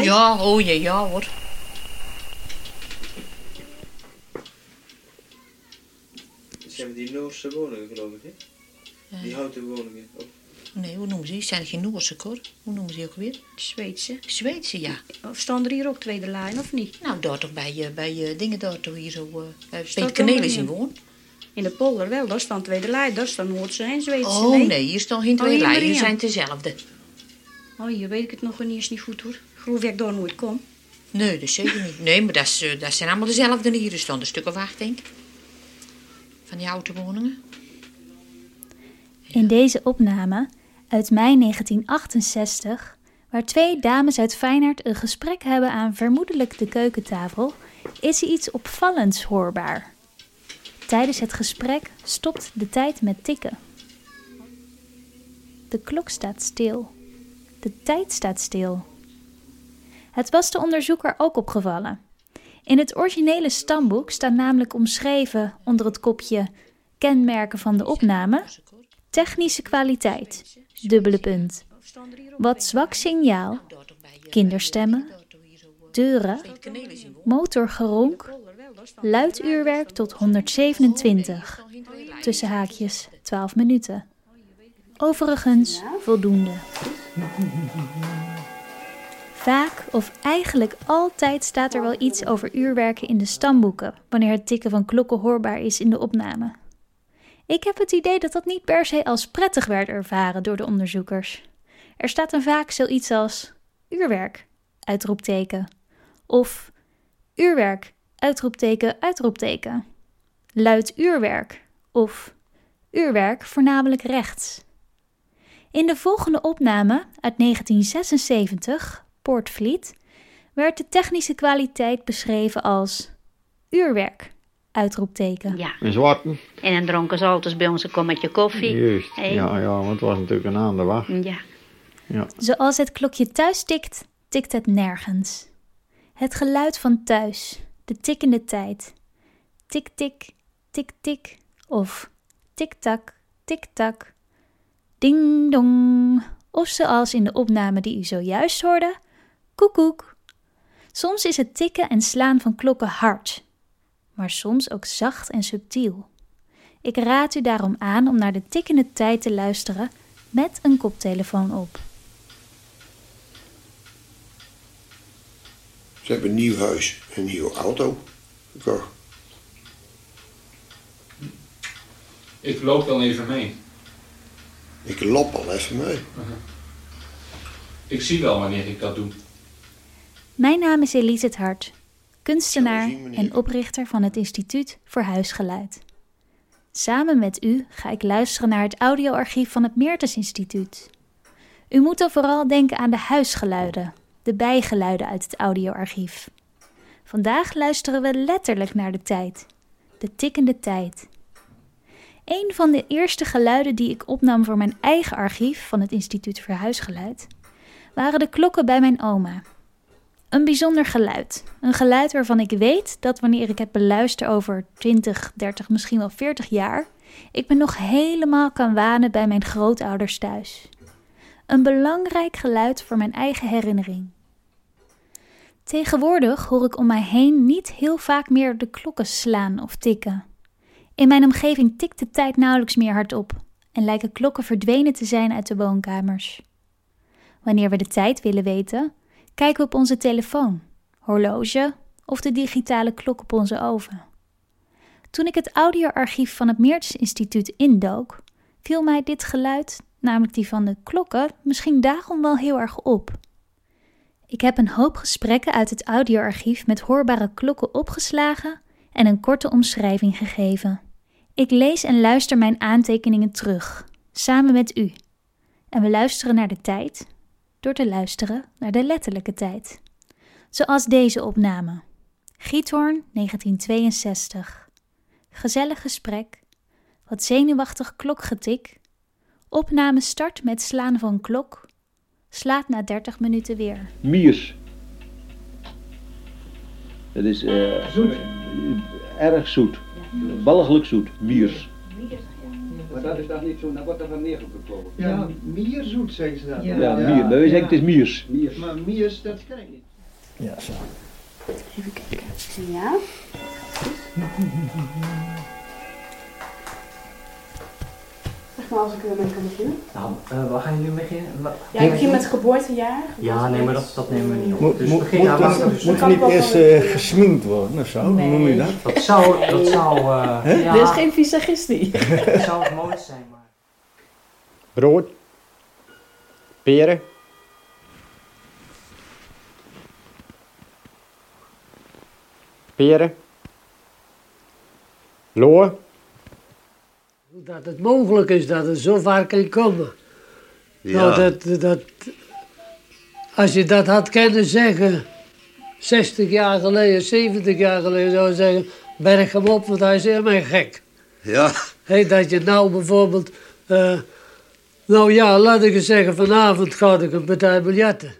hè? Ja, oh jee, ja hoor. Dat zijn die Noorse woningen, geloof ik, hè? Die houten woningen. Oh. Nee, hoe noemen ze die? Zijn het geen Noorse hoor? Hoe noemen ze die ook weer? Zweedse. Zweedse, ja. Of staan er hier ook tweede lijn, of niet? Nou, daar toch bij, eh, bij eh, dingen daar toch hier zo... eh bij het kaneel is in woon. In de polder wel, daar staan tweede lijn. Daar staan Noordse en Zweedse. Oh nee, hier staan geen Oh, twee hier lijnen, maar hier zijn dezelfde. Oh, hier weet ik het nog niet eens niet goed hoor. Geloof ik daar nooit kom. Nee, dat zeker niet. Nee, maar dat, is, eh, dat zijn allemaal dezelfde hier. Er staan een stuk of acht, denk ik. Van die oude woningen. In deze opname uit mei 1968, waar twee dames uit Feyenoord een gesprek hebben aan vermoedelijk de keukentafel, is er iets opvallends hoorbaar. Tijdens het gesprek stopt de tijd met tikken. De klok staat stil. De tijd staat stil. Het was de onderzoeker ook opgevallen. In het originele stamboek staat namelijk omschreven onder het kopje kenmerken van de opname technische kwaliteit, dubbele punt. Wat zwak signaal, kinderstemmen, deuren, motorgeronk, luid uurwerk tot 127, tussen haakjes 12 minuten. Overigens voldoende. Vaak of eigenlijk altijd staat er wel iets over uurwerken in de stamboeken, wanneer het tikken van klokken hoorbaar is in de opname. Ik heb het idee dat dat niet per se als prettig werd ervaren door de onderzoekers. Er staat dan vaak zoiets als uurwerk, uitroepteken, of uurwerk, uitroepteken, uitroepteken, luid uurwerk, of uurwerk voornamelijk rechts. In de volgende opname uit 1976, Poortvliet, werd de technische kwaliteit beschreven als uurwerk, uitroepteken. Ja. Een zwarte. En dan dronken ze altijd bij ons een kommetje koffie. Juist. Hey. Ja, ja, want het was natuurlijk een aan de wacht. Ja. Ja. Zoals het klokje thuis tikt, tikt het nergens. Het geluid van thuis, de tikkende tijd. Tik tik, tik tik of tik tak, tik tak. Ding dong. Of zoals in de opname die u zojuist hoorde, koekoek. Soms is het tikken en slaan van klokken hard, maar soms ook zacht en subtiel. Ik raad u daarom aan om naar de tikkende tijd te luisteren met een koptelefoon op. Ze hebben een nieuw huis, een nieuwe auto gekocht. Ik loop dan even mee. Ik lap al even mee. Ik zie wel wanneer ik dat doe. Mijn naam is Elise het Hart, kunstenaar en oprichter van het Instituut voor Huisgeluid. Samen met u ga ik luisteren naar het audioarchief van het Meertens Instituut. U moet dan vooral denken aan de huisgeluiden, de bijgeluiden uit het audioarchief. Vandaag luisteren we letterlijk naar de tijd, de tikkende tijd. Een van de eerste geluiden die ik opnam voor mijn eigen archief van het Instituut voor Huisgeluid waren de klokken bij mijn oma. Een bijzonder geluid. Een geluid waarvan ik weet dat wanneer ik het beluister over 20, 30, misschien wel 40 jaar, ik me nog helemaal kan wanen bij mijn grootouders thuis. Een belangrijk geluid voor mijn eigen herinnering. Tegenwoordig hoor ik om mij heen niet heel vaak meer de klokken slaan of tikken. In mijn omgeving tikt de tijd nauwelijks meer hardop en lijken klokken verdwenen te zijn uit de woonkamers. Wanneer we de tijd willen weten, kijken op onze telefoon, horloge of de digitale klok op onze oven. Toen ik het audioarchief van het Meertens Instituut indook, viel mij dit geluid, namelijk die van de klokken, misschien daarom wel heel erg op. Ik heb een hoop gesprekken uit het audioarchief met hoorbare klokken opgeslagen en een korte omschrijving gegeven. Ik lees en luister mijn aantekeningen terug, samen met u. En we luisteren naar de tijd door te luisteren naar de letterlijke tijd. Zoals deze opname. Giethoorn 1962. Gezellig gesprek. Wat zenuwachtig klokgetik. Opname start met slaan van klok. Slaat na 30 minuten weer. Miers. Het is eh, zoet. erg zoet. Walgelijk zoet. Miers. Maar dat is dan niet zo, dan wordt er van neergeklopt. Ja, mierzoet zeggen ze dat. Ja, mier. Wij zeggen het is miers. Miers. Maar miers, dat ken ik niet. Ja, zo. Even kijken. Ja. Maar als ik ermee kan beginnen. Nou, eh, waar gaan jullie mee beginnen? Wa- Ja, ik begin met geboortejaar. Ja, nee, maar dat, dat nemen we niet op. Moet, Dus moet, begin moet. Dus- er niet eerst eh, gesminkt worden of zo? Hoe noem je dat? Dat zou, dat zou, eh ja, Dit is geen visagistie. dat zou het mooiste zijn, maar... Brood. Peren. Peren. Loor. Dat het mogelijk is dat het zo ver kan komen. Ja. Nou, dat, dat, als je dat had kunnen zeggen, 60 jaar geleden, 70 jaar geleden, zou je zeggen, berg hem op, want hij is helemaal gek. Ja. Hé, dat je nou bijvoorbeeld, eh, nou ja, laat ik eens zeggen, vanavond ga ik een partij biljetten.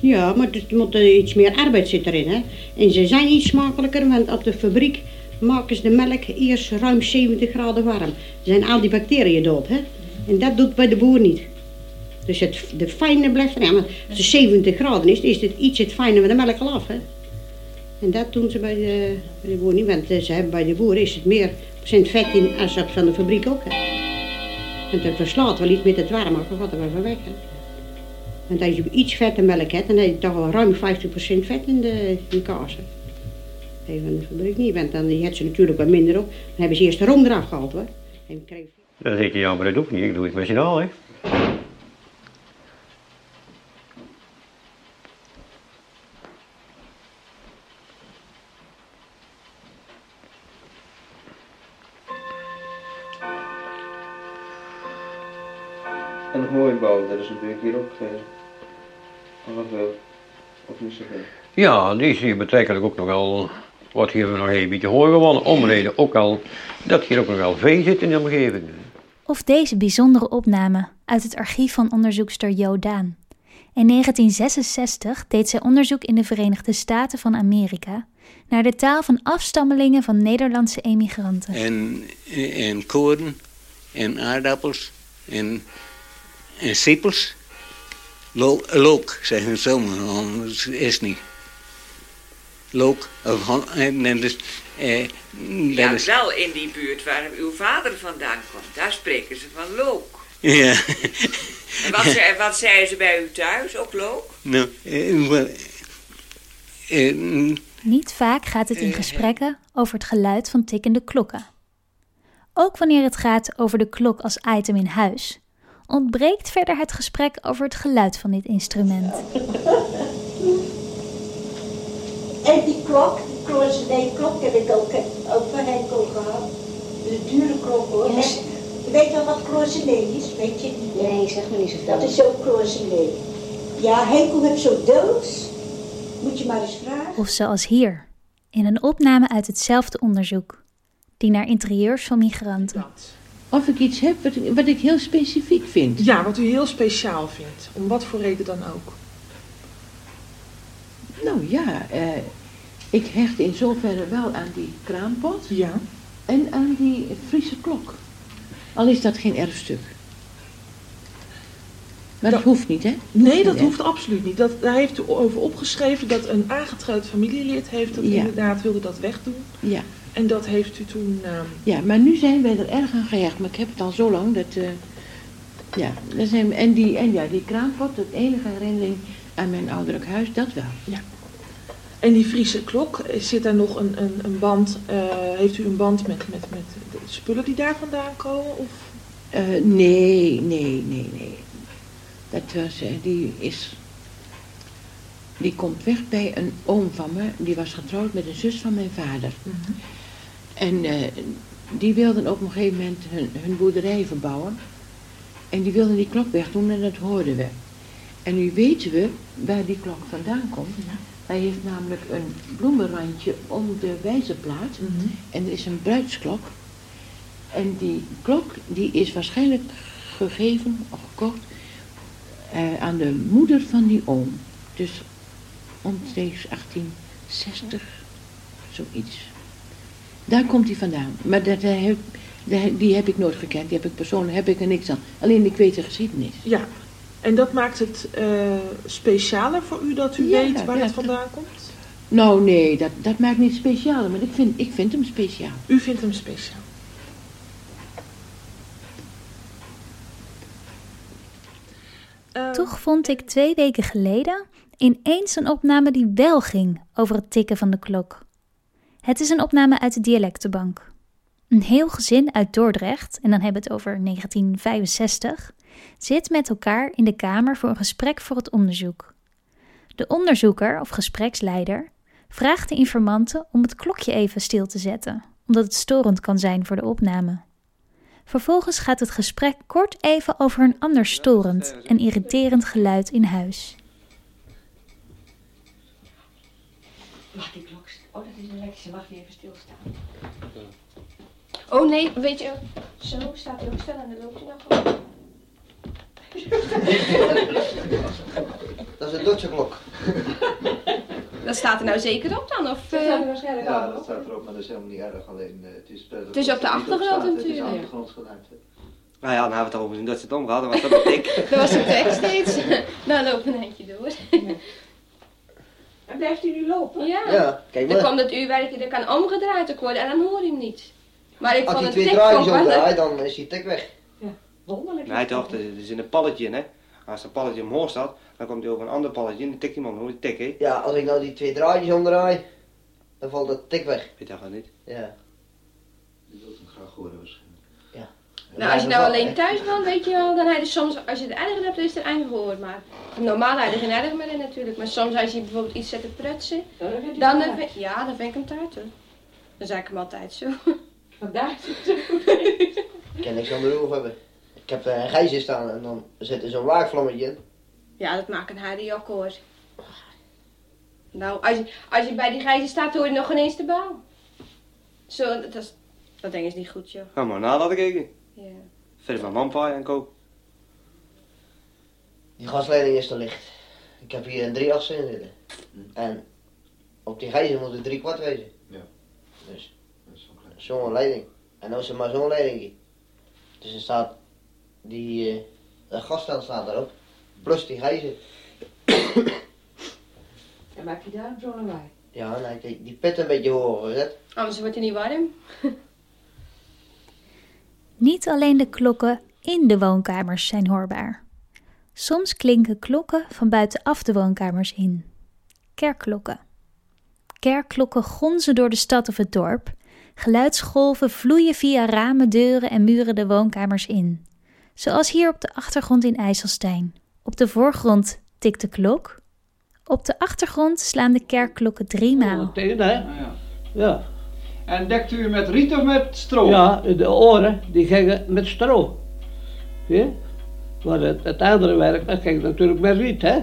Ja, maar er moet er iets meer arbeid zit erin. Hè? En ze zijn iets smakelijker, want op de fabriek maken ze de melk eerst ruim 70 graden warm. zijn al die bacteriën dood. Hè? En dat doet bij de boer niet. Dus het, de fijne blijft erin. Maar als het 70 graden is, is het iets het fijne van de melk al af. Hè? En dat doen ze bij de, bij de boer niet. Want eh, ze hebben bij de boer is het meer procent vet in als op van de fabriek ook. En dat verslaat wel iets met het warm, dat gaat er wel van weg. Want als je iets vette melk hebt, dan heb je toch wel ruim 50% vet in de, in kaas. Nee, van de fabriek niet, want dan heb ze natuurlijk wat minder op. Dan hebben ze eerst de rom eraf gehaald hoor. En kreeg... Dat zeg je, ja, maar dat doe ik niet. Ik doe het machinaal, hè. En nog mooi bouwen, dat is natuurlijk hier ook eh, nog wel veel. Of niet zoveel. Ja, die is hier betrekkelijk ook nog wel, wordt hier nog een beetje hoor gewonnen. Omreden ook al, dat hier ook nog wel vee zit in de omgeving. Of deze bijzondere opname uit het archief van onderzoekster Jo Daan. In 1966 deed zij onderzoek in de Verenigde Staten van Amerika naar de taal van afstammelingen van Nederlandse emigranten. en, en koren en aardappels en, en siepels. Lo- Look, zeggen ze maar, anders is niet. Look, of en, en dus, eh, Ja, is, wel in die buurt waar uw vader vandaan komt. Daar spreken ze van look. ja, En wat, zei, wat zeiden ze bij u thuis? Ook look? nou, eh, wel, eh, mm, Niet vaak gaat het in gesprekken over het geluid van tikkende klokken. Ook wanneer het gaat over de klok als item in huis, ontbreekt verder het gesprek over het geluid van dit instrument. En die klok, die kloos, nee, klok heb ik ook, ook van Henkel gehad. De dure klok hoor. Ja. Weet je wel wat cloisonné is? Weet je niet? Nee, zeg maar niet zoveel. Dat is ook cloisonné. Ja, Henkel heeft zo doos. Moet je maar eens vragen. Of zoals hier, in een opname uit hetzelfde onderzoek, die naar interieurs van migranten. Of ik iets heb wat, ik- wat ik heel specifiek vind. Ja, wat u heel speciaal vindt. Om wat voor reden dan ook. Nou ja, eh, ik hecht in zoverre wel aan die kraampot. Ja. En aan die Friese klok. Al is dat geen erfstuk. Maar dat hoeft niet, hè? Nee, dat hoeft absoluut niet. Dat, daar heeft u over opgeschreven dat een aangetrouwd familielid heeft dat Ja. inderdaad wilde dat wegdoen. Ja. En dat heeft u toen... ehm, Ja, maar nu zijn wij er erg aan gehecht. Maar ik heb het al zo lang dat... eh, ja, zijn en, die, en ja, die kraampot, het enige herinnering aan mijn ouderlijk huis, dat wel. Ja. En die Friese klok, eh, zit daar nog een, een, een band, eh, heeft u een band met, met, met de spullen die daar vandaan komen? Of? Eh, nee, nee, nee, nee. Dat was, die is... Die komt weg bij een oom van me. Die was getrouwd met een zus van mijn vader. En eh, die wilden op een gegeven moment hun, hun boerderij verbouwen. En die wilden die klok wegdoen en dat hoorden we. En nu weten we waar die klok vandaan komt. Hij heeft namelijk een bloemenrandje om de wijzerplaat. En er is een bruidsklok. En die klok die is waarschijnlijk gegeven of gekocht eh, aan de moeder van die oom. Dus omstreeks 1860, zoiets. Daar komt hij vandaan. Maar dat, eh, die heb ik nooit gekend. Die heb ik persoonlijk heb ik er niks aan. Alleen ik weet de geschiedenis. Ja. En dat maakt het eh, specialer voor u dat u Ja, weet waar ja, het vandaan komt? Nou nee, dat, dat maakt niet speciaal, maar ik vind, ik vind hem speciaal. U vindt hem speciaal. Eh, Toch vond ik twee weken geleden ineens een opname die wel ging over het tikken van de klok. Het is een opname uit de dialectenbank. Een heel gezin uit Dordrecht, en dan hebben we het over 1965, zit met elkaar in de kamer voor een gesprek voor het onderzoek. De onderzoeker of gespreksleider vraagt de informanten om het klokje even stil te zetten, omdat het storend kan zijn voor de opname. Vervolgens gaat het gesprek kort even over een ander storend en irriterend geluid in huis. Wacht, die klok. Oh, dat is een lekje. Mag die even stilstaan? Oh nee, weet je, zo staat hij ook stil en dan loopt hij nog. Dat is een Duitse klok. Dat staat er nou zeker op dan? Of, Dat eh, staat er waarschijnlijk Ja, dat staat erop, maar dat is helemaal niet erg. Alleen, eh, het is, Het is op de achtergrond Het is natuurlijk. achtergrondgeluid. hè. Nou ja, dan hebben we het al over dat ze het omgehad, dan was dat een tik. dat was de tekst steeds. nou, loop een eindje door. En blijft hij nu lopen? Ja. Ja, kijk Dan maar. komt het uurwerk, dat kan omgedraaid worden en dan hoor je hem niet. Maar ik Als vond hij het twee wel omdraait, dan is die tik weg. Wonderlijk. Nee toch, het is in een palletje, hè. Als een palletje omhoog staat, dan komt hij over een ander palletje en dan tikt iemand hoe die tik, hè. Ja, als ik nou die twee draadjes omdraai, dan valt dat tik weg. Weet dat wel niet. Ja. Die wilt hem graag horen waarschijnlijk. Ja. Nou, als je nou alleen thuis woont, weet je wel, dan heb je soms, als je het erger hebt, dan is het er gehoord. Maar normaal heb je er geen erg meer in natuurlijk. Maar soms als je bijvoorbeeld iets zet te prutsen, dan, vind- ja, dan vind ik hem thuis hoor. Dan zeg ik hem altijd zo. Vandaag zit het zo goed. Ik kan niks aan de roof hebben. Ik heb een gijzer staan en dan zit er zo'n waakvlammetje in. Ja, dat maakt een harde hoor. Nou, als je, als je bij die gijzer staat, hoor je nog ineens de bouw. Zo, dat, is, dat ding is niet goed joh. Ga maar na laten kijken. Ja. Verder van manpaai en koop. Die gasleiding is te licht. Ik heb hier een drie assen in zitten. En op die gijzer moet het drie kwart wezen. Ja. Dus zo'n leiding. En nou is er maar zo'n leiding. Dus er staat die, eh dat gasstel staat daarop. Plus die gijzer. En maak je daar zo'n lawaai. Ja, en hij heeft die, die pit een beetje hoger gezet. Anders wordt hij niet warm. Niet alleen de klokken in de woonkamers zijn hoorbaar. Soms klinken klokken van buitenaf de woonkamers in. Kerkklokken. Kerkklokken gonzen door de stad of het dorp. Geluidsgolven vloeien via ramen, deuren en muren de woonkamers in. Zoals hier op de achtergrond in IJsselstein. Op de voorgrond tikt de klok. Op de achtergrond slaan de kerkklokken drie maal. Tegen, hè? Ja. En dekt u met riet of met stro? Ja, de oren die gingen met stro. Zie je? Maar het, het andere werk, dat ging natuurlijk met riet, hè?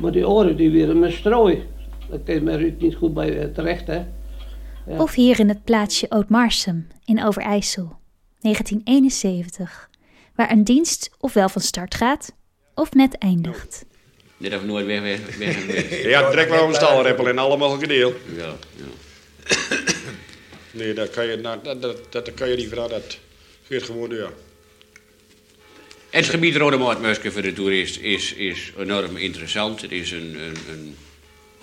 Maar die oren die weer met strooi. Daar kun met riet niet goed bij eh, terecht, hè? Ja. Of hier in het plaatsje Oudmarsum in Overijssel, 1971, waar een dienst ofwel van start gaat of net eindigt. Dit we nooit weg, weg. Ja, trek maar een stalreppel in alle mogelijke deel. Ja, ja. Nee, dat kan je, nou, dat, dat, dat kan je niet vragen. Dat geeft gewoon door. Het gebied Rode Moordmuske voor de toerist is, is enorm interessant. Het is een, een, een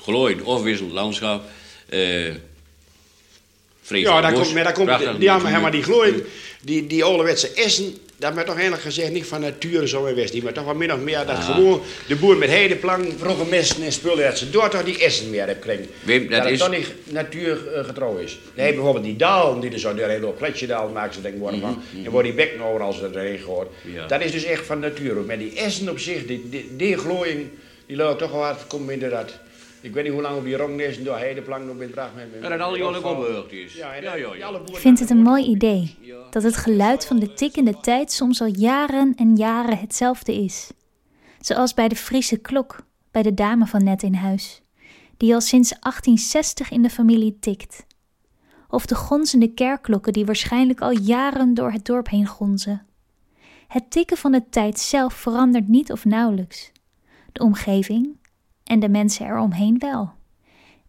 glooiend, afwisselend landschap. Eh vreselijk Ja, daar komt, maar daar komt, ja, maar, maar die glooien, die, die ouderwetse essen, dat werd toch eigenlijk gezegd niet van natuur zo. Die maar toch wel min of meer dat Ah. gewoon de boer met heidenplank, vroege messen en spullen, dat ze door toch die essen meer hebben gekregen. Wim, dat het is- toch niet natuurgetrouw is. Nee, Mhm. bijvoorbeeld die dalen die er zo door heel kletsjedalen maken ze tegenwoordig van. En waar die bekken overal zo doorheen gooit. Ja. Dat is dus echt van natuur. Maar die essen op zich, die, die, die glooiing, die loopt toch wel hard, komt inderdaad. Ik weet niet hoe lang op die rongnesten door heidenplank nog bent bracht. met- met- En dat al die opbeurd is. Ja, en Ja, Ik vind het een mooi idee dat het geluid van de tikkende tijd soms al jaren en jaren hetzelfde is. Zoals bij de Friese klok bij de dame van net in huis, die al sinds 1860 in de familie tikt. Of de gonzende kerkklokken die waarschijnlijk al jaren door het dorp heen gonzen. Het tikken van de tijd zelf verandert niet of nauwelijks. De omgeving en de mensen eromheen wel.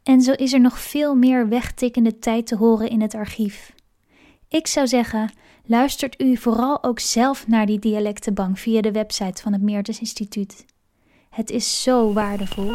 En zo is er nog veel meer wegtikkende tijd te horen in het archief. Ik zou zeggen, luistert u vooral ook zelf naar die dialectenbank via de website van het Meertens Instituut. Het is zo waardevol.